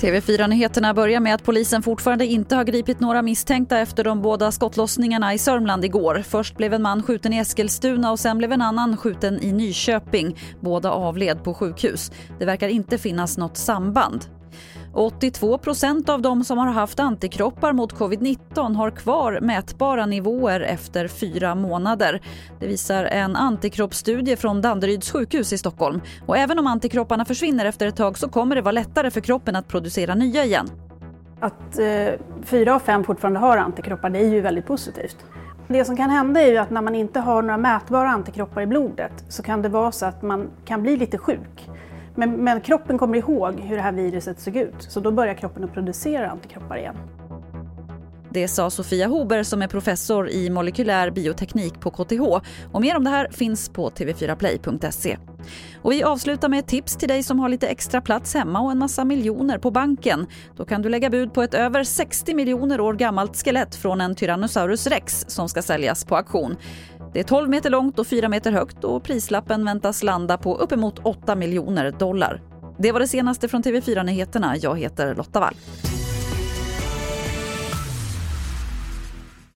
TV4-nyheterna börjar med att polisen fortfarande inte har gripit några misstänkta efter de båda skottlossningarna i Sörmland igår. Först blev en man skjuten i Eskilstuna och sen blev en annan skjuten i Nyköping. Båda avled på sjukhus. Det verkar inte finnas något samband. 82% av de som har haft antikroppar mot covid-19 har kvar mätbara nivåer efter fyra månader. Det visar en antikroppsstudie från Danderyds sjukhus i Stockholm. Och även om antikropparna försvinner efter ett tag så kommer det vara lättare för kroppen att producera nya igen. Att eh, fyra av fem fortfarande har antikroppar det är ju väldigt positivt. Det som kan hända är ju att när man inte har några mätbara antikroppar i blodet så kan det vara så att man kan bli lite sjuk. Men, men, kroppen kommer ihåg hur det här viruset såg ut, så då börjar kroppen att producera antikroppar igen. Det sa Sofia Hober som är professor i molekylär bioteknik på KTH. Och mer om det här finns på tv4play.se. Och vi avslutar med ett tips till dig som har lite extra plats hemma och en massa miljoner på banken. Då kan du lägga bud på ett över 60 miljoner år gammalt skelett från en Tyrannosaurus rex som ska säljas på auktion. Det är 12 meter långt och 4 meter högt och prislappen väntas landa på uppemot 8 miljoner dollar. Det var det senaste från TV4 Nyheterna. Jag heter Lotta Wall.